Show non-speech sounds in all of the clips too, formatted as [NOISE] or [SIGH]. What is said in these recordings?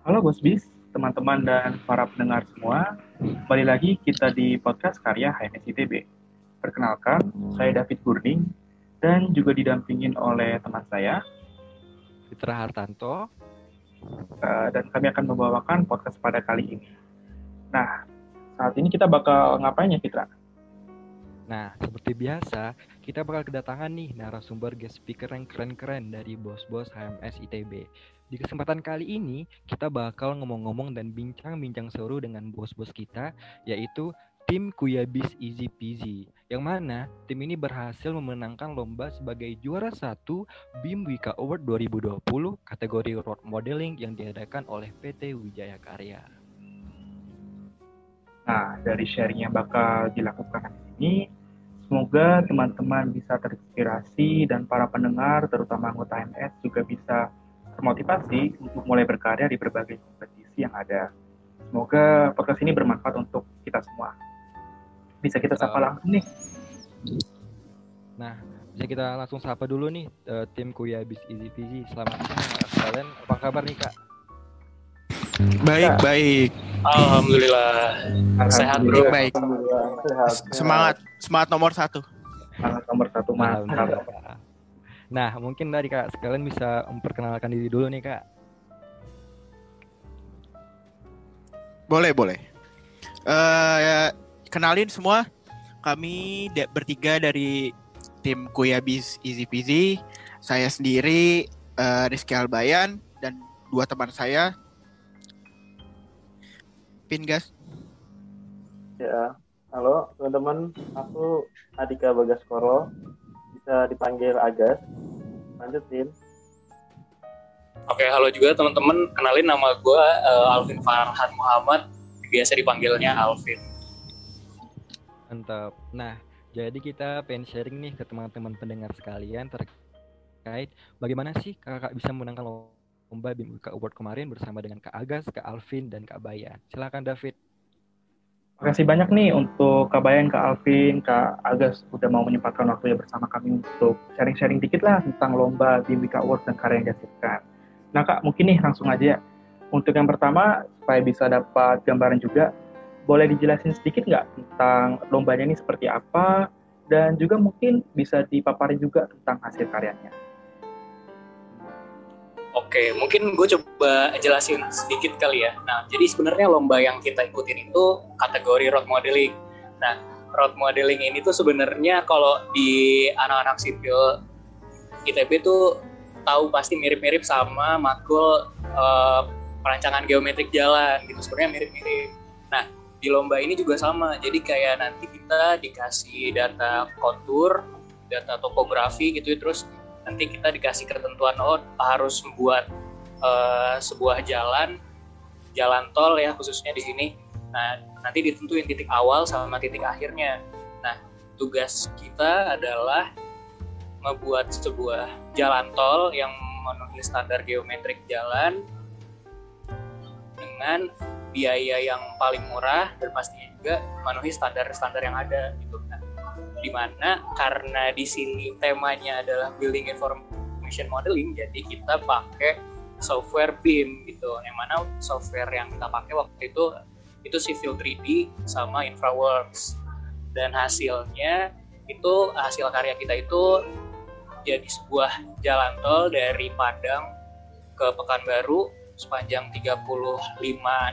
Halo Bosbis, teman-teman dan para pendengar semua. Kembali lagi kita di podcast karya HMS ITB. Perkenalkan, saya David Gurning dan juga didampingin oleh teman saya. Fitra Hartanto. Uh, dan kami akan membawakan podcast pada kali ini. Nah, saat ini kita bakal ngapain ya Fitra? Nah, seperti biasa, kita bakal kedatangan nih narasumber guest speaker yang keren-keren dari bos-bos HMS ITB. Di kesempatan kali ini, kita bakal ngomong-ngomong dan bincang-bincang seru dengan bos-bos kita, yaitu tim Kuyabis Easy Peasy. Yang mana tim ini berhasil memenangkan lomba sebagai juara satu BIM Wika Award 2020 kategori road modeling yang diadakan oleh PT Wijaya Karya. Nah, dari sharing yang bakal dilakukan di sini, semoga teman-teman bisa terinspirasi dan para pendengar, terutama anggota MS, juga bisa termotivasi untuk mulai berkarya di berbagai kompetisi yang ada. Semoga podcast ini bermanfaat untuk kita semua. Bisa kita sapa uh, langsung nih. Nah, bisa kita langsung sapa dulu nih uh, tim Kuya Bis Easy Peasy. Selamat siang kalian. Apa kabar nih kak? Baik, baik. Alhamdulillah. Alhamdulillah. Sehat bro. Baik. Semangat, semangat nomor satu. Semangat nomor satu mantap. Nah, mungkin dari Kak sekalian bisa memperkenalkan diri dulu nih, Kak. Boleh, boleh. Uh, ya, kenalin semua. Kami bertiga dari tim Kuyabis Easy Peasy. Saya sendiri uh, Rizky Albayan dan dua teman saya. Pin gas. Ya, halo teman-teman. Aku Adika Bagaskoro bisa dipanggil Agas. Lanjutin. Oke, halo juga teman-teman. Kenalin nama gue uh, Alvin Farhan Muhammad. Biasa dipanggilnya Alvin. Mantap. Nah, jadi kita pengen sharing nih ke teman-teman pendengar sekalian terkait bagaimana sih kakak bisa memenangkan lomba BIM Award kemarin bersama dengan Kak Agas, Kak Alvin, dan Kak Bayan. Silakan David. Makasih banyak nih untuk Kak Bayan, Kak Alvin, Kak Agus udah mau menyempatkan waktunya bersama kami untuk sharing-sharing dikit lah tentang lomba di Wika Award dan karya yang dihasilkan. Nah Kak, mungkin nih langsung aja. Untuk yang pertama, supaya bisa dapat gambaran juga, boleh dijelasin sedikit nggak tentang lombanya ini seperti apa, dan juga mungkin bisa dipaparin juga tentang hasil karyanya. Oke, mungkin gue coba jelasin sedikit kali ya. Nah, jadi sebenarnya lomba yang kita ikutin itu kategori road modeling. Nah, road modeling ini tuh sebenarnya kalau di anak-anak sipil ITB tuh tahu pasti mirip-mirip sama makul uh, perancangan geometrik jalan gitu. Sebenarnya mirip-mirip. Nah, di lomba ini juga sama. Jadi kayak nanti kita dikasih data kontur, data topografi gitu, terus nanti kita dikasih ketentuan oh harus membuat uh, sebuah jalan jalan tol ya khususnya di sini. Nah nanti ditentuin titik awal sama titik akhirnya. Nah tugas kita adalah membuat sebuah jalan tol yang memenuhi standar geometrik jalan dengan biaya yang paling murah dan pastinya juga memenuhi standar-standar yang ada gitu di mana karena di sini temanya adalah building information modeling jadi kita pakai software BIM gitu. Yang mana software yang kita pakai waktu itu itu Civil 3D sama InfraWorks. Dan hasilnya itu hasil karya kita itu jadi sebuah jalan tol dari Padang ke Pekanbaru sepanjang 35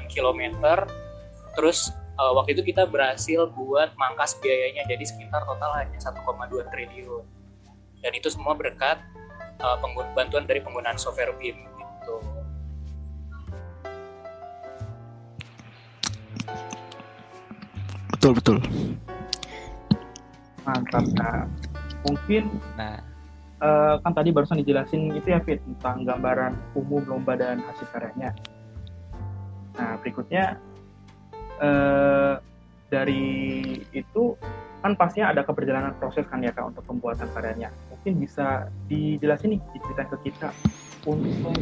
km terus uh, waktu itu kita berhasil buat mangkas biayanya jadi sekitar total hanya 1,2 triliun dan itu semua berkat uh, bantuan dari penggunaan software BIM gitu. Betul betul. Mantap. Nah, mungkin nah uh, kan tadi barusan dijelasin itu ya Fit tentang gambaran umum lomba dan hasil karyanya. Nah, berikutnya eh, dari itu kan pastinya ada keberjalanan proses kan ya kak untuk pembuatan karyanya. Mungkin bisa dijelasin nih diceritain ke kita untuk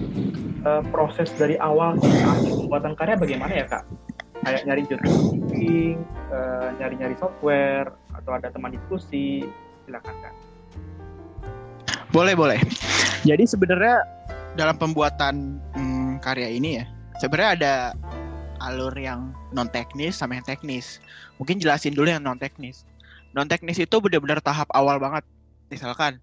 eh, proses dari awal sampai pembuatan karya bagaimana ya kak? Kayak nyari journalism, eh, nyari-nyari software atau ada teman diskusi, silakan kak. Boleh boleh. Jadi sebenarnya dalam pembuatan hmm, karya ini ya sebenarnya ada alur yang non teknis sama yang teknis. Mungkin jelasin dulu yang non teknis. Non teknis itu benar-benar tahap awal banget. Misalkan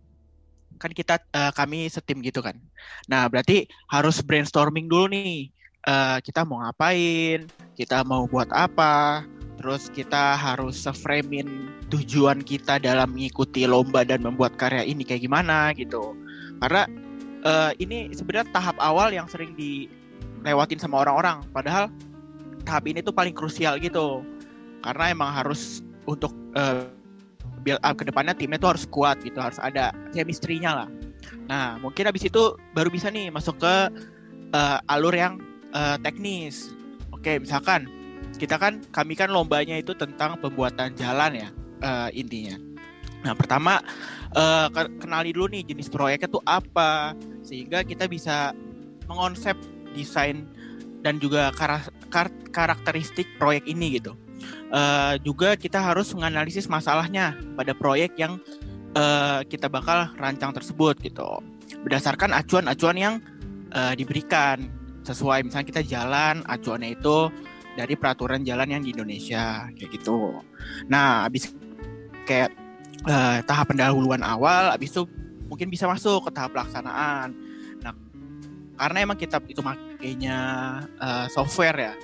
kan kita uh, kami setim gitu kan. Nah, berarti harus brainstorming dulu nih. Uh, kita mau ngapain, kita mau buat apa, terus kita harus seframein tujuan kita dalam mengikuti lomba dan membuat karya ini kayak gimana gitu. Karena uh, ini sebenarnya tahap awal yang sering dilewatin sama orang-orang. Padahal tahap ini tuh paling krusial gitu. Karena emang harus untuk uh, build up ke depannya timnya tuh harus kuat gitu harus ada chemistry-nya lah. Nah mungkin habis itu baru bisa nih masuk ke uh, alur yang uh, teknis. Oke misalkan kita kan kami kan lombanya itu tentang pembuatan jalan ya uh, intinya. Nah pertama uh, kenali dulu nih jenis proyeknya tuh apa sehingga kita bisa mengonsep desain dan juga kar kar karakteristik proyek ini gitu. Uh, juga kita harus menganalisis masalahnya pada proyek yang uh, kita bakal rancang tersebut gitu. Berdasarkan acuan-acuan yang uh, diberikan sesuai misalnya kita jalan acuannya itu dari peraturan jalan yang di Indonesia kayak gitu. Nah, habis kayak uh, tahap pendahuluan awal, habis itu mungkin bisa masuk ke tahap pelaksanaan karena emang kita itu makainya uh, software ya.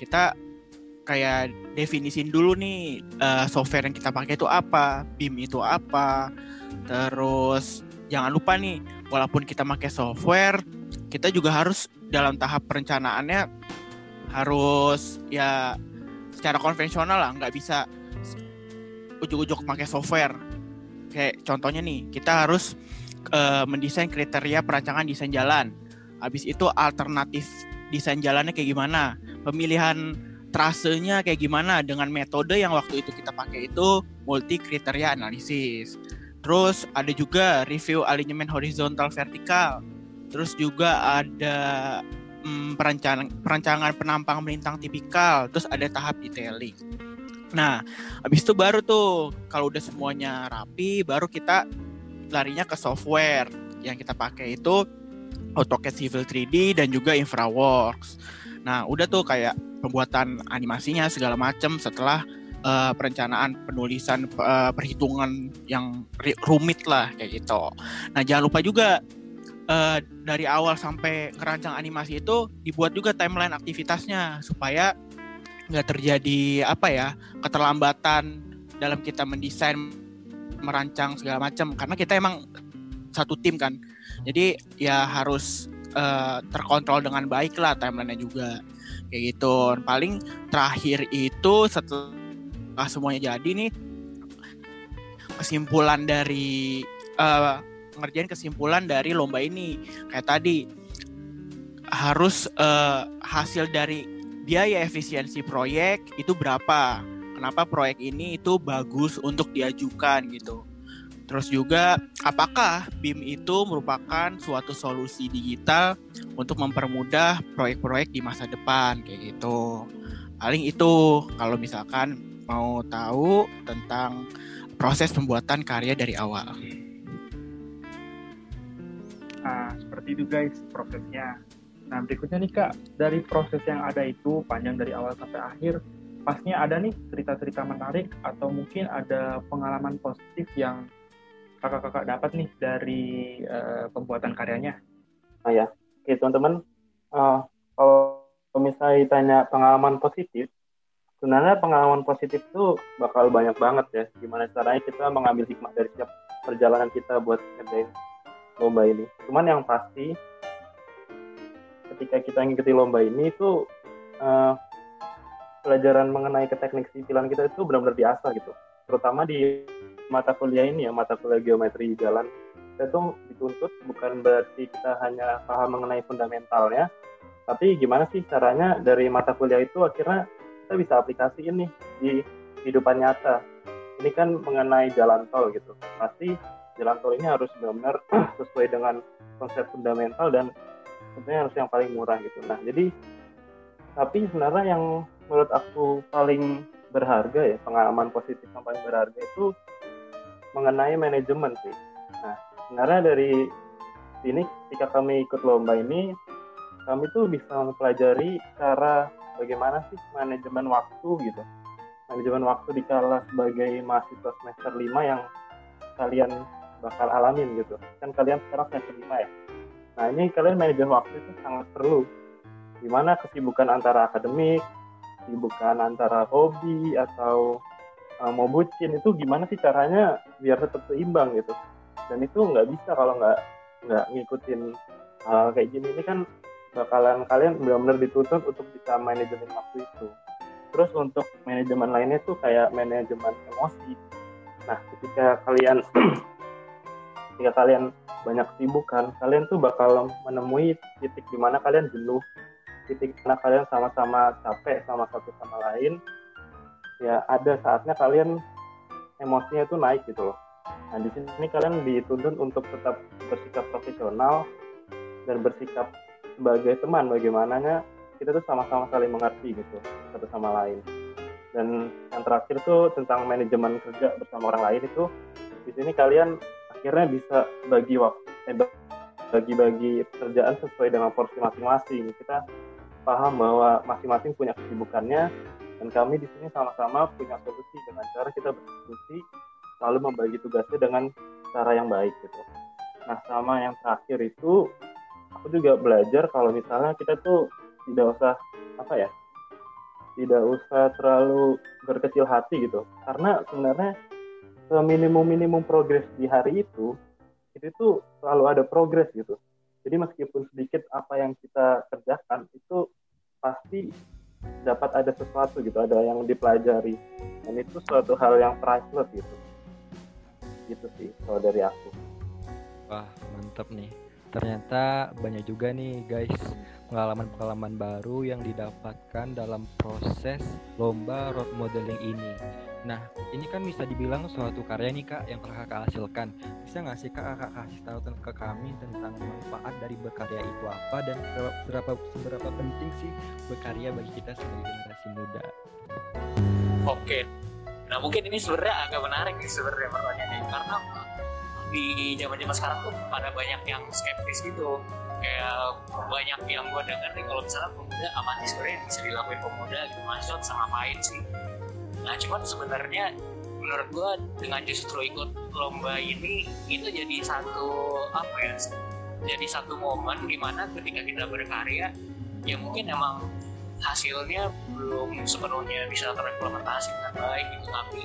Kita kayak definisin dulu nih uh, software yang kita pakai itu apa BIM itu apa. Terus jangan lupa nih walaupun kita pakai software kita juga harus dalam tahap perencanaannya harus ya secara konvensional lah nggak bisa ujuk-ujuk pakai software. Kayak contohnya nih kita harus uh, mendesain kriteria perancangan desain jalan Habis itu alternatif desain jalannya kayak gimana? Pemilihan trasenya kayak gimana dengan metode yang waktu itu kita pakai itu multi kriteria analisis. Terus ada juga review alignment horizontal vertikal. Terus juga ada hmm, perancangan perancangan penampang melintang tipikal. Terus ada tahap detailing. Nah, habis itu baru tuh kalau udah semuanya rapi, baru kita larinya ke software yang kita pakai itu AutoCAD Civil 3D dan juga InfraWorks. Nah, udah tuh kayak pembuatan animasinya segala macam setelah uh, perencanaan penulisan uh, perhitungan yang rumit lah kayak gitu. Nah, jangan lupa juga uh, dari awal sampai ngerancang animasi itu dibuat juga timeline aktivitasnya supaya nggak terjadi apa ya keterlambatan dalam kita mendesain merancang segala macam karena kita emang satu tim kan jadi ya harus uh, terkontrol dengan baik lah timelinenya juga. Kayak gitu. Paling terakhir itu setelah semuanya jadi nih kesimpulan dari uh, ngerjain kesimpulan dari lomba ini. Kayak tadi harus uh, hasil dari biaya efisiensi proyek itu berapa? Kenapa proyek ini itu bagus untuk diajukan gitu Terus juga apakah BIM itu merupakan suatu solusi digital untuk mempermudah proyek-proyek di masa depan kayak gitu. Paling itu kalau misalkan mau tahu tentang proses pembuatan karya dari awal. Nah, seperti itu guys prosesnya. Nah, berikutnya nih Kak, dari proses yang ada itu panjang dari awal sampai akhir, pastinya ada nih cerita-cerita menarik atau mungkin ada pengalaman positif yang kakak-kakak dapat nih dari uh, pembuatan karyanya? Nah ya, oke teman-teman, uh, kalau misalnya ditanya pengalaman positif, sebenarnya pengalaman positif itu bakal banyak banget ya. Gimana caranya kita mengambil hikmah dari setiap perjalanan kita buat ngerjain lomba ini. Cuman yang pasti, ketika kita ngikuti lomba ini itu uh, pelajaran mengenai ke teknik sipilan kita itu benar-benar diasah gitu. Terutama di mata kuliah ini ya mata kuliah geometri jalan kita tuh dituntut bukan berarti kita hanya paham mengenai fundamentalnya tapi gimana sih caranya dari mata kuliah itu akhirnya kita bisa aplikasi ini di kehidupan nyata. Ini kan mengenai jalan tol gitu. Pasti jalan tol ini harus benar-benar [CLEARS THROAT] sesuai dengan konsep fundamental dan tentunya harus yang paling murah gitu. Nah jadi tapi sebenarnya yang menurut aku paling berharga ya pengalaman positif yang paling berharga itu mengenai manajemen sih. Nah, sebenarnya dari sini ketika kami ikut lomba ini kami tuh bisa mempelajari cara bagaimana sih manajemen waktu gitu. Manajemen waktu di kala sebagai mahasiswa semester 5 yang kalian bakal alamin gitu. Kan kalian sekarang semester 5 ya. Nah ini kalian manajemen waktu itu sangat perlu. Di mana kesibukan antara akademik kesibukan antara hobi atau uh, mau bucin itu gimana sih caranya biar tetap seimbang gitu dan itu nggak bisa kalau nggak nggak ngikutin hal kayak gini ini kan bakalan kalian benar-benar dituntut untuk bisa manajemen waktu itu. Terus untuk manajemen lainnya tuh kayak manajemen emosi. Nah, ketika kalian [CLEARS THROAT] ketika kalian banyak sibukan, kalian tuh bakal menemui titik di mana kalian jenuh, titik mana kalian sama-sama capek sama satu sama lain. Ya, ada saatnya kalian emosinya tuh naik gitu loh. Nah, di sini kalian dituntut untuk tetap bersikap profesional dan bersikap sebagai teman bagaimananya kita tuh sama-sama saling mengerti gitu satu sama lain dan yang terakhir tuh tentang manajemen kerja bersama orang lain itu di sini kalian akhirnya bisa bagi waktu eh, bagi-bagi pekerjaan sesuai dengan porsi masing-masing kita paham bahwa masing-masing punya kesibukannya dan kami di sini sama-sama punya solusi dengan cara kita berdiskusi lalu membagi tugasnya dengan cara yang baik gitu. Nah sama yang terakhir itu aku juga belajar kalau misalnya kita tuh tidak usah apa ya tidak usah terlalu berkecil hati gitu karena sebenarnya minimum minimum progres di hari itu itu tuh selalu ada progres gitu jadi meskipun sedikit apa yang kita kerjakan itu pasti dapat ada sesuatu gitu ada yang dipelajari. Dan itu suatu hal yang priceless gitu. Gitu sih kalau dari aku. Wah mantap nih. Ternyata banyak juga nih guys pengalaman-pengalaman baru yang didapatkan dalam proses lomba road modeling ini. Nah, ini kan bisa dibilang suatu karya nih kak yang telah kakak hasilkan. Bisa nggak sih kak kakak kasih tahu ke kami tentang manfaat dari berkarya itu apa dan seberapa seberapa penting sih berkarya bagi kita sebagai generasi muda? Oke, nah mungkin ini sebenarnya agak menarik nih sebenarnya pertanyaannya. Karena di zaman zaman sekarang tuh pada banyak yang skeptis gitu. Kayak banyak yang gue denger nih kalau misalnya pemuda apa sih sebenarnya bisa dilakuin pemuda gitu. Sama main sih nah cuman sebenarnya menurut gue dengan justru ikut lomba ini itu jadi satu apa ya jadi satu momen di mana ketika kita berkarya ya mungkin emang hasilnya belum sepenuhnya bisa terimplementasi dengan baik gitu. Tapi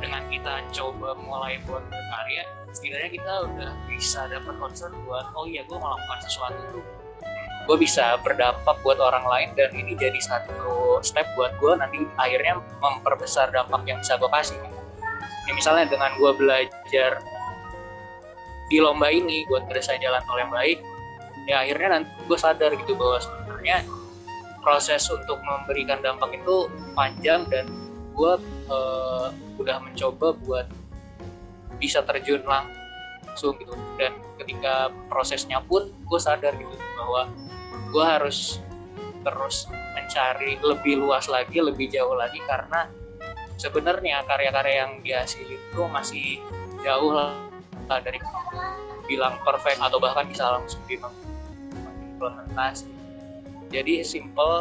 dengan kita coba mulai buat berkarya setidaknya kita udah bisa dapat concern buat oh iya gue melakukan sesuatu tuh gue bisa berdampak buat orang lain dan ini jadi satu step buat gue nanti akhirnya memperbesar dampak yang bisa gue kasih. Ya, misalnya dengan gue belajar di lomba ini buat saya jalan tol yang baik ya akhirnya nanti gue sadar gitu bahwa sebenarnya proses untuk memberikan dampak itu panjang dan gue uh, udah mencoba buat bisa terjun langsung gitu. Dan ketika prosesnya pun gue sadar gitu bahwa gue harus terus mencari lebih luas lagi lebih jauh lagi karena sebenarnya karya-karya yang dihasilin itu masih jauh lah dari bilang perfect atau bahkan bisa langsung diimplementasi jadi simple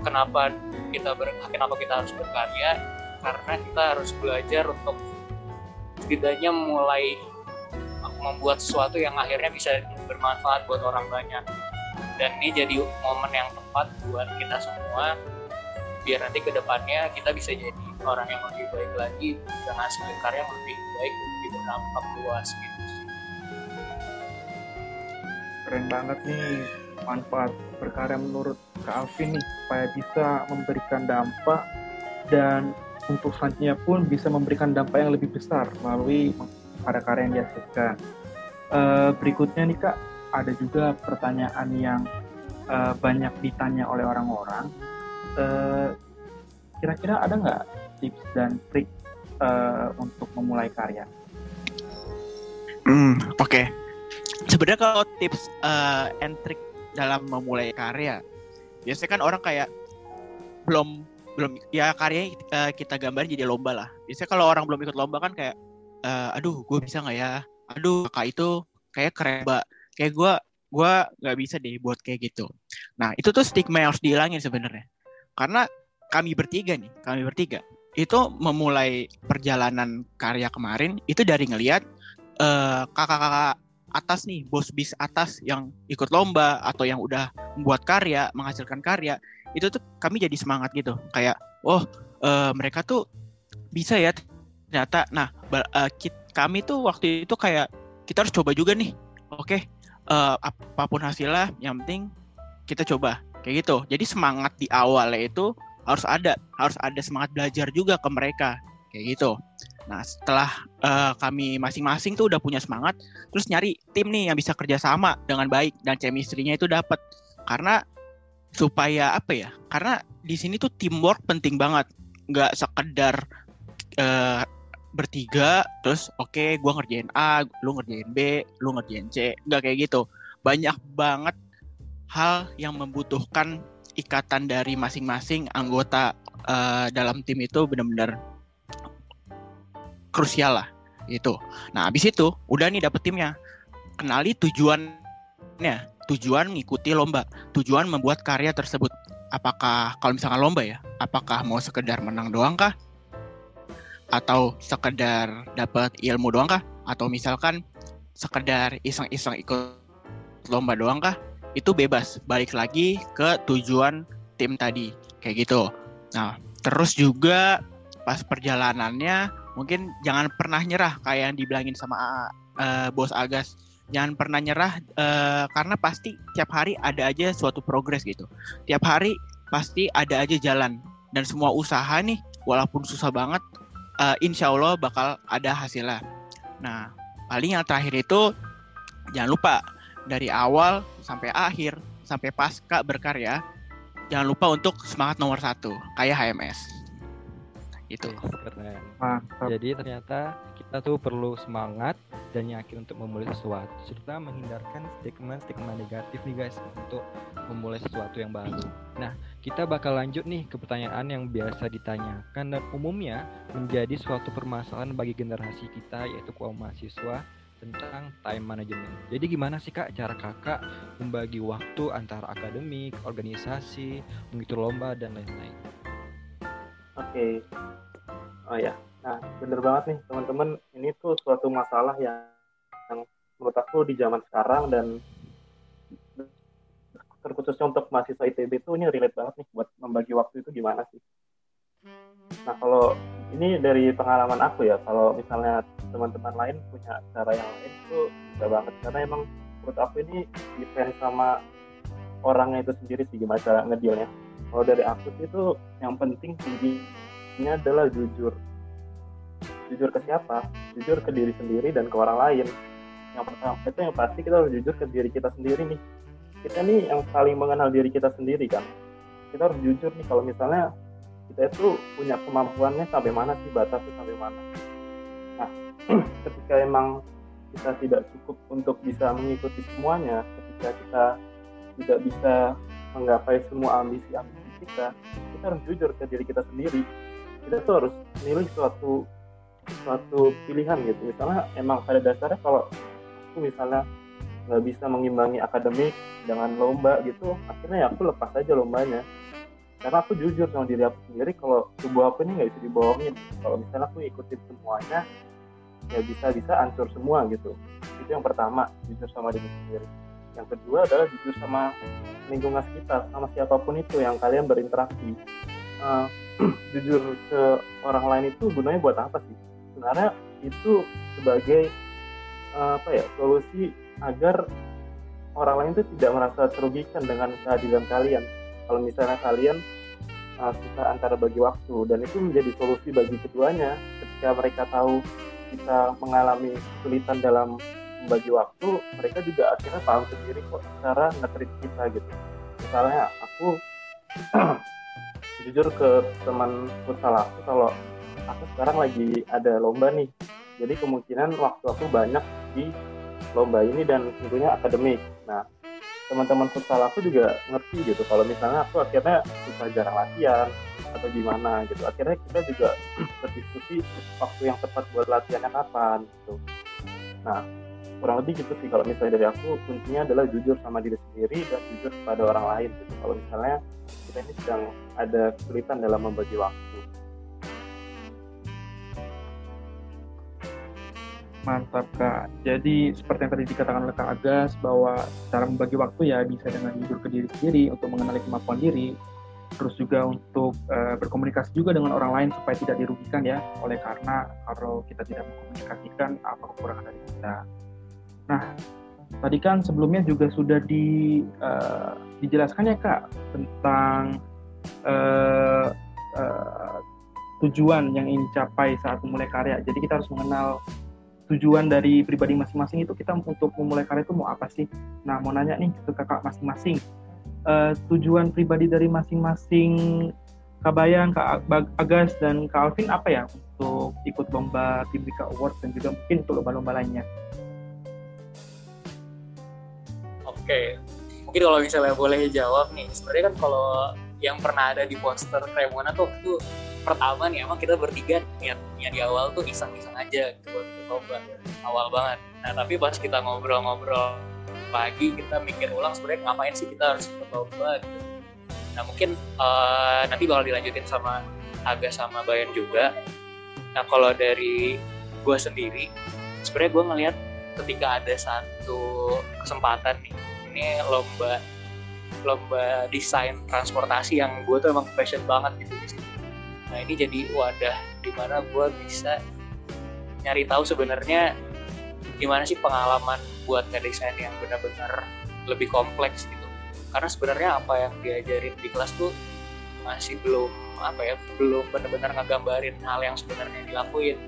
kenapa kita ber, kenapa kita harus berkarya? Karena kita harus belajar untuk setidaknya mulai membuat sesuatu yang akhirnya bisa bermanfaat buat orang banyak. Dan ini jadi momen yang tepat buat kita semua biar nanti ke depannya kita bisa jadi orang yang lebih baik lagi dan hasil karya yang lebih baik lebih berdampak luas gitu keren banget nih manfaat berkarya menurut Kak Alvin nih supaya bisa memberikan dampak dan untuk selanjutnya pun bisa memberikan dampak yang lebih besar melalui karya-karya yang dihasilkan. Uh, berikutnya nih kak, ada juga pertanyaan yang uh, banyak ditanya oleh orang-orang. Uh, kira-kira ada nggak tips dan trik uh, untuk memulai karya? Hmm, oke. Okay. Sebenarnya kalau tips uh, and trick dalam memulai karya, biasanya kan orang kayak belum belum ya karya uh, eh, kita gambar jadi lomba lah. Biasanya kalau orang belum ikut lomba kan kayak uh, aduh gue bisa nggak ya? Aduh kakak itu kayak keren mbak. Kayak gue gue nggak bisa deh buat kayak gitu nah itu tuh stigma yang harus dihilangin sebenarnya karena kami bertiga nih kami bertiga itu memulai perjalanan karya kemarin itu dari ngelihat uh, kakak-kakak atas nih bos bis atas yang ikut lomba atau yang udah membuat karya menghasilkan karya itu tuh kami jadi semangat gitu kayak oh uh, mereka tuh bisa ya ternyata nah uh, kit, kami tuh waktu itu kayak kita harus coba juga nih. Oke okay, uh, apa pun hasilnya yang penting kita coba. Kayak gitu. Jadi semangat di awalnya itu harus ada harus ada semangat belajar juga ke mereka. Kayak gitu. Nah setelah uh, kami masing-masing tuh udah punya semangat terus nyari tim nih yang bisa kerjasama dengan baik dan chemistry-nya itu dapat karena supaya apa ya? Karena di sini tuh teamwork penting banget. Nggak sekedar uh, bertiga terus oke okay, gue ngerjain A lu ngerjain B lu ngerjain C nggak kayak gitu. Banyak banget hal yang membutuhkan ikatan dari masing-masing anggota uh, dalam tim itu benar-benar krusial lah itu nah habis itu udah nih dapet timnya. Kenali tujuannya. Tujuan mengikuti lomba. Tujuan membuat karya tersebut. Apakah kalau misalkan lomba ya apakah mau sekedar menang doang kah atau sekedar dapat ilmu doang kah? Atau misalkan sekedar iseng-iseng ikut lomba doang kah? Itu bebas, balik lagi ke tujuan tim tadi, kayak gitu. Nah, terus juga pas perjalanannya mungkin jangan pernah nyerah kayak yang dibilangin sama uh, bos Agas. Jangan pernah nyerah uh, karena pasti tiap hari ada aja suatu progres gitu. Tiap hari pasti ada aja jalan dan semua usaha nih walaupun susah banget uh, insya Allah bakal ada hasilnya. Nah, paling yang terakhir itu jangan lupa dari awal sampai akhir sampai pasca berkarya jangan lupa untuk semangat nomor satu kayak HMS itu keren Mantap. jadi ternyata kita tuh perlu semangat dan yakin untuk memulai sesuatu serta menghindarkan stigma-stigma negatif nih guys untuk memulai sesuatu yang baru nah kita bakal lanjut nih ke pertanyaan yang biasa ditanyakan dan umumnya menjadi suatu permasalahan bagi generasi kita yaitu kaum mahasiswa tentang time management. Jadi gimana sih kak cara kakak membagi waktu antara akademik, organisasi, mengikuti lomba dan lain-lain? Oke, oh ya nah bener banget nih teman-teman. Ini tuh suatu masalah yang, yang menurut aku di zaman sekarang dan terkhususnya untuk mahasiswa ITB itu ini relate banget nih buat membagi waktu itu gimana sih. Nah kalau ini dari pengalaman aku ya kalau misalnya teman-teman lain punya cara yang lain itu bisa banget. Karena emang menurut aku ini depend sama orangnya itu sendiri sih gimana cara ngedealnya. Kalau dari aku sih itu yang penting tinggi ini adalah jujur jujur ke siapa? Jujur ke diri sendiri dan ke orang lain. Yang pertama itu yang pasti kita harus jujur ke diri kita sendiri nih. Kita nih yang paling mengenal diri kita sendiri kan? Kita harus jujur nih kalau misalnya kita itu punya kemampuannya sampai mana sih batasnya sampai mana? Nah [CLEARS THROAT] ketika emang kita tidak cukup untuk bisa mengikuti semuanya ketika kita tidak bisa menggapai semua ambisi-ambisi kita kita harus jujur ke diri kita sendiri. Kita tuh harus milih suatu suatu pilihan gitu. Misalnya emang pada dasarnya kalau aku misalnya nggak bisa mengimbangi akademik dengan lomba gitu akhirnya ya aku lepas aja lombanya. Karena aku jujur sama diri aku sendiri kalau tubuh aku ini nggak bisa dibohongin. Kalau misalnya aku ikutin semuanya ya bisa bisa ancur semua gitu. Itu yang pertama jujur sama diri sendiri. Yang kedua adalah jujur sama lingkungan sekitar sama siapa pun itu yang kalian berinteraksi. Uh, [CLEARS THROAT] jujur ke orang lain itu gunanya buat apa sih? Sebenarnya itu sebagai uh, apa ya solusi agar orang lain itu tidak merasa terugikan dengan kehadiran kalian. Kalau misalnya kalian uh, susah antara bagi waktu dan itu menjadi solusi bagi keduanya ketika mereka tahu kita mengalami kesulitan dalam membagi waktu, mereka juga akhirnya paham sendiri kok cara nge kita gitu. Misalnya aku [CLEARS THROAT] jujur ke teman futsal aku kalau aku sekarang lagi ada lomba nih. Jadi kemungkinan waktu aku banyak di lomba ini dan tentunya akademik. Nah teman-teman futsal aku juga ngerti gitu kalau misalnya aku akhirnya susah jarang latihan atau gimana gitu. Akhirnya kita juga [CLEARS THROAT] berdiskusi waktu yang tepat buat latihannya kapan gitu. Nah kurang lebih gitu sih kalau misalnya dari aku kuncinya adalah jujur sama diri sendiri dan jujur kepada orang lain gitu. Kalau misalnya kita ini sedang ada kesulitan dalam membagi waktu Mantap Kak. Jadi seperti yang tadi dikatakan oleh Kak Agas bahwa cara membagi waktu ya bisa dengan jujur ke diri sendiri untuk mengenali kemampuan diri, terus juga untuk uh, berkomunikasi juga dengan orang lain supaya tidak dirugikan ya oleh karena kalau kita tidak mengkomunikasikan apa kekurangan dari kita. Nah, tadi kan sebelumnya juga sudah di uh, dijelaskan ya Kak tentang uh, uh, tujuan yang ingin dicapai saat memulai karya. Jadi kita harus mengenal tujuan dari pribadi masing-masing itu kita untuk memulai karya itu mau apa sih? Nah, mau nanya nih ke kakak masing-masing. Uh, tujuan pribadi dari masing-masing Kabayan, Kak Agas, dan Kak Alvin apa ya untuk ikut lomba Timika Award dan juga mungkin untuk lomba-lomba lainnya? Oke, mungkin kalau misalnya boleh jawab nih, sebenarnya kan kalau yang pernah ada di poster Cremona tuh itu pertama nih emang kita bertiga niatnya di awal tuh iseng-iseng aja gitu buat lomba. Awal banget. Nah tapi pas kita ngobrol-ngobrol lagi kita mikir ulang sebenarnya ngapain sih kita harus lomba gitu. Nah mungkin uh, nanti bakal dilanjutin sama Aga sama Bayan juga. Nah kalau dari gue sendiri sebenarnya gue ngelihat ketika ada satu kesempatan nih ini lomba lomba desain transportasi yang gue tuh emang passion banget gitu nah ini jadi wadah di mana gue bisa nyari tahu sebenarnya gimana sih pengalaman buat ngedesain yang benar-benar lebih kompleks gitu. Karena sebenarnya apa yang diajarin di kelas tuh masih belum apa ya belum benar-benar ngegambarin hal yang sebenarnya dilakuin.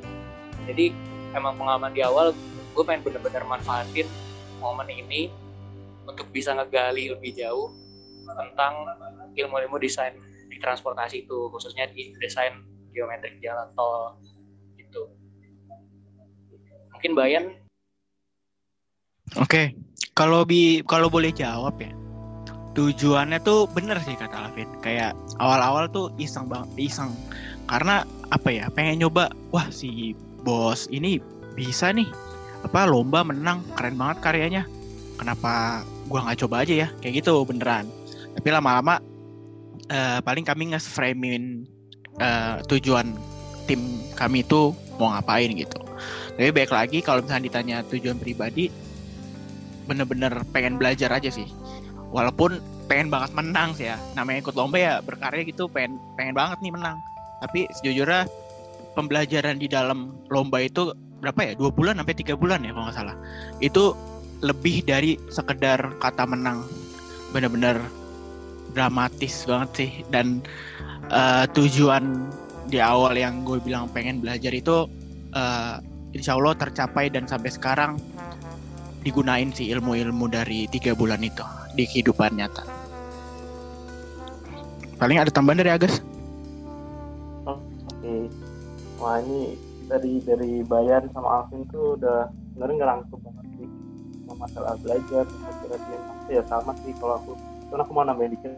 Jadi emang pengalaman di awal gue pengen benar-benar manfaatin momen ini untuk bisa ngegali lebih jauh tentang ilmu-ilmu desain transportasi itu khususnya di desain geometrik jalan tol gitu. Mungkin Bayan oke okay. kalau bi kalau boleh jawab ya tujuannya tuh bener sih kata Alvin. Kayak awal-awal tuh iseng bang iseng. Karena apa ya pengen nyoba wah si bos ini bisa nih. Apa lomba menang keren banget karyanya. Kenapa gua nggak coba aja ya? Kayak gitu beneran. Tapi lama-lama uh, paling kami nge-framein uh, tujuan tim kami itu mau ngapain gitu. Tapi baik lagi kalau misalnya ditanya tujuan pribadi, bener-bener pengen belajar aja sih. Walaupun pengen banget menang sih ya. Namanya ikut lomba ya berkarya gitu pengen pengen banget nih menang. Tapi sejujurnya pembelajaran di dalam lomba itu berapa ya? Dua bulan sampai tiga bulan ya kalau nggak salah. Itu lebih dari sekedar kata menang. Bener-bener dramatis banget sih dan uh, tujuan di awal yang gue bilang pengen belajar itu uh, insya Allah tercapai dan sampai sekarang digunain sih ilmu-ilmu dari tiga bulan itu di kehidupan nyata. Paling ada tambahan dari Agus? Oke, wah ini dari dari Bayan sama Alvin tuh udah sebenarnya ngerangkum banget sih masalah belajar, kira-kira ya sama sih kalau aku karena aku mau nambahin dikit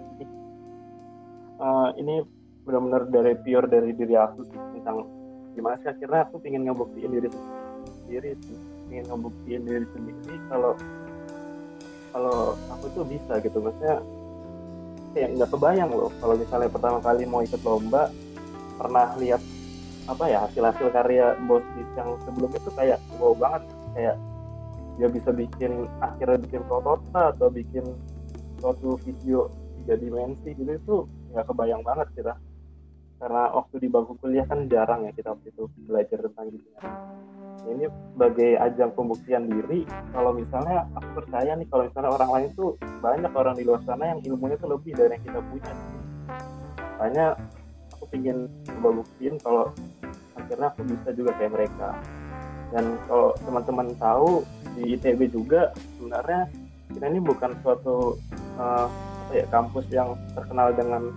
uh, ini benar-benar dari pure dari diri aku tentang gimana sih akhirnya aku ingin ngebuktiin diri sendiri ingin ngebuktiin diri sendiri kalau kalau aku tuh bisa gitu. Maksudnya ya nggak kebayang loh kalau misalnya pertama kali mau ikut lomba pernah lihat apa ya hasil-hasil karya bos yang sebelumnya tuh kayak wow banget. Kayak dia bisa bikin akhirnya bikin prototipe atau bikin suatu video tiga dimensi gitu itu nggak kebayang banget kita. Karena waktu di bangku kuliah kan jarang ya kita waktu itu belajar tentang gitu ya. ini sebagai ajang pembuktian diri kalau misalnya aku percaya nih kalau misalnya orang lain tuh banyak orang di luar sana yang ilmunya tuh lebih dari yang kita punya. Makanya aku ingin coba buktiin kalau akhirnya aku bisa juga kayak mereka. Dan kalau teman-teman tahu di ITB juga sebenarnya kita ini bukan suatu uh, apa ya kampus yang terkenal dengan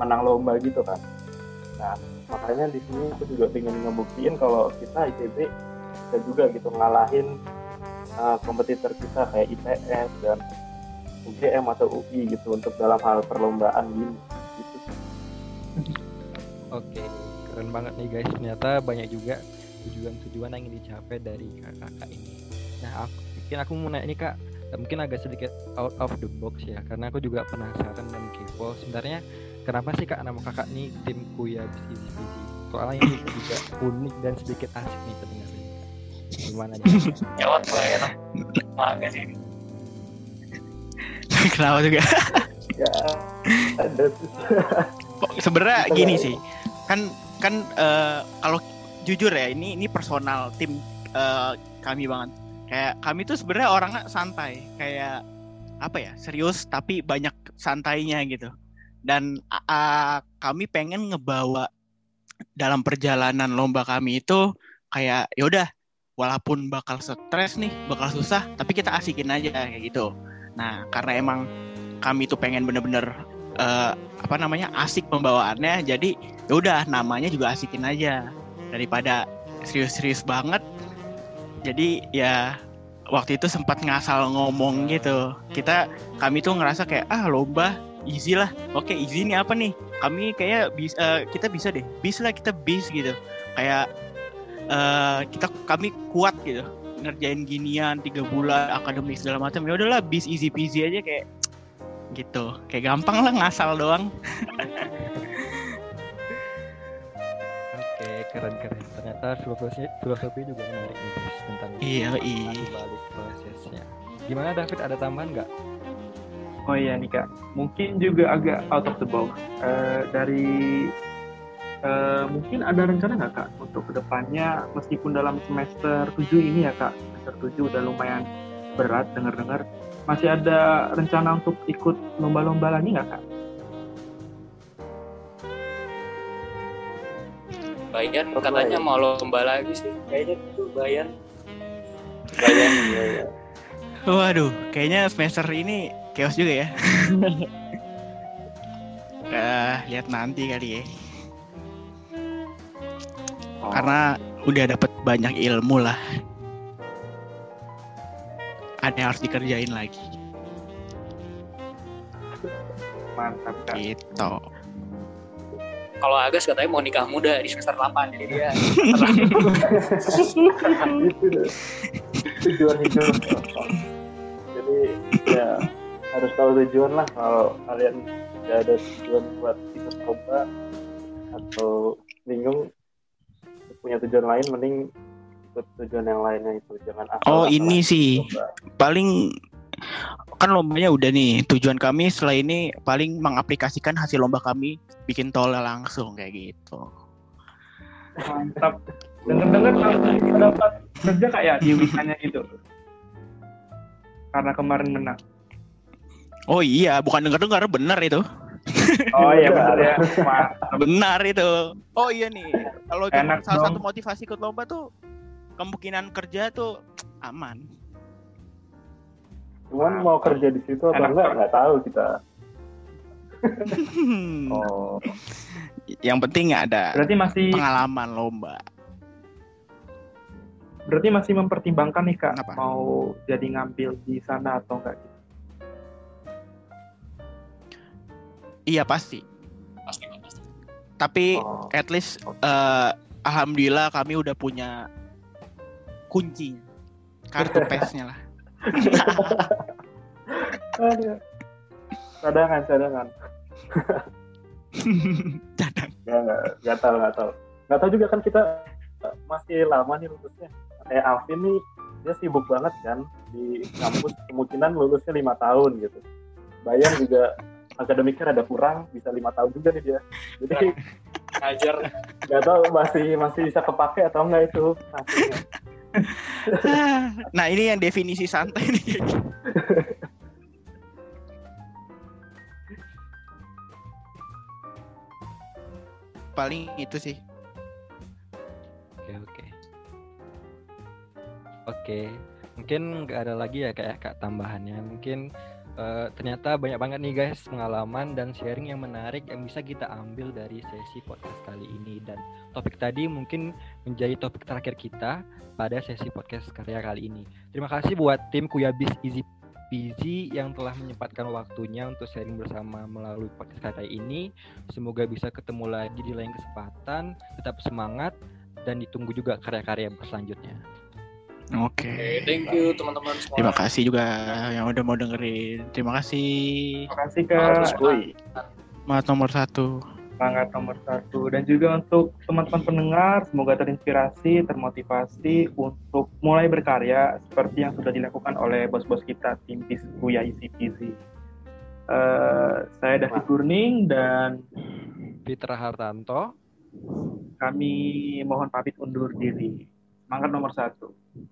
menang lomba gitu kan nah makanya di sini aku juga ingin ngebuktiin kalau kita ITB bisa juga gitu ngalahin uh, kompetitor kita kayak ITS dan UGM atau UI gitu untuk dalam hal perlombaan gini gitu Oke, keren banget nih guys. Ternyata banyak juga tujuan-tujuan yang ingin dicapai dari kakak-kakak ini. Nah, aku, mungkin aku mau nanya ini kak mungkin agak sedikit out of the box ya karena aku juga penasaran dan kepo. Sebenarnya kenapa sih kak nama kakak nih tim kuya bisnis soalnya ini juga unik dan sedikit asik nih kedengarannya gimana nih jawab lah ya? Agak sih. [LAUGHS] Kenapa juga? Ya ada sebenarnya gini sih kan kan uh, kalau jujur ya ini ini personal tim uh, kami banget kayak kami tuh sebenarnya orangnya santai kayak apa ya serius tapi banyak santainya gitu. Dan uh, kami pengen ngebawa dalam perjalanan lomba kami itu kayak yaudah walaupun bakal stres nih bakal susah tapi kita asikin aja kayak gitu. Nah karena emang kami tuh pengen bener-bener uh, apa namanya asik pembawaannya jadi yaudah namanya juga asikin aja. Daripada serius-serius banget jadi ya waktu itu sempat ngasal ngomong gitu. Kita kami tuh ngerasa kayak ah lomba easy lah. Oke easy ini apa nih? Kami kayak bisa uh, kita bisa deh. Bisa lah kita bis gitu. Kayak uh, kita kami kuat gitu. Ngerjain ginian tiga bulan akademik segala macam. Ya udahlah bis easy peasy aja kayak gitu. Kayak gampang lah ngasal doang. [LAUGHS] Oke keren keren ternyata filosofi filosofi juga menarik nih guys tentang iya iya. balik prosesnya. Gimana David? Ada tambahan nggak? Oh iya nih kak, mungkin juga agak out of the box. Uh, dari uh, mungkin ada rencana nggak kak untuk ke depannya? Meskipun dalam semester 7 ini ya kak, semester 7 udah lumayan berat dengar-dengar, masih ada rencana untuk ikut lomba-lomba lagi nggak kak? Bayan katanya mau lomba lagi sih, kayaknya itu Bayan. Bayan, ya, Waduh, kayaknya semester ini chaos juga ya. [LAUGHS] uh, lihat nanti kali ya. Oh. Karena udah dapat banyak ilmu lah. Ada yang harus dikerjain lagi. Mantap kan. Gitu. Kalau Agus katanya mau nikah muda di semester 8 jadi dia tujuan hidup. Jadi ya harus tahu tujuan lah kalau kalian tidak ada tujuan buat ikut lomba atau bingung punya tujuan lain mending ikut tujuan yang lainnya itu jangan asal oh ini sih lomba. paling kan lombanya udah nih tujuan kami setelah ini paling mengaplikasikan hasil lomba kami bikin tol langsung kayak gitu mantap dengar-dengar dapat kerja kayak di wisanya gitu karena kemarin menang Oh iya, bukan dengar-dengar, benar itu. Oh iya benar ya. benar itu. Oh iya nih, kalau salah dong. satu motivasi ikut lomba tuh kemungkinan kerja tuh aman. Cuman mau kerja di situ atau enggak nggak tahu kita. [LAUGHS] oh. Yang penting ada Berarti masih pengalaman lomba. Berarti masih mempertimbangkan nih Kak Kenapa? mau jadi ngambil di sana atau enggak Iya pasti. Pasti pasti. Tapi oh. at least uh, alhamdulillah kami udah punya kunci kartu [LAUGHS] pesnya lah. [LAUGHS] cadangan cadangan. [LAUGHS] Cadang. Ya nggak nggak tahu nggak tahu nggak tahu juga kan kita masih lama nih lulusnya. Kayak Alvin nih dia sibuk banget kan di kampus kemungkinan lulusnya lima tahun gitu. Bayang juga akademiknya ada kurang bisa lima tahun juga nih dia jadi ngajar nggak tahu masih masih bisa kepake atau enggak itu [LAUGHS] nah ini yang definisi santai nih [LAUGHS] paling itu sih. Oke oke. Oke mungkin nggak ada lagi ya kayak kak tambahannya. Mungkin uh, ternyata banyak banget nih guys pengalaman dan sharing yang menarik yang bisa kita ambil dari sesi podcast kali ini. Dan topik tadi mungkin menjadi topik terakhir kita pada sesi podcast karya kali ini. Terima kasih buat tim Kuyabis Easy Peasy yang telah menyempatkan waktunya untuk sharing bersama melalui podcast karya ini. Semoga bisa ketemu lagi di lain kesempatan. Tetap semangat dan ditunggu juga karya-karya selanjutnya. Oke. Oke, thank you teman-teman semua. Terima kasih juga yang udah mau dengerin. Terima kasih. Terima kasih. Woi. Semangat nomor satu. Semangat nomor satu. Dan juga untuk teman-teman pendengar, semoga terinspirasi, termotivasi untuk mulai berkarya seperti yang sudah dilakukan oleh bos-bos kita, tim Piskuya Easy Peasy. Eh, saya David Kurning dan Fitra Hartanto. kami mohon pamit undur diri. Semangat nomor satu.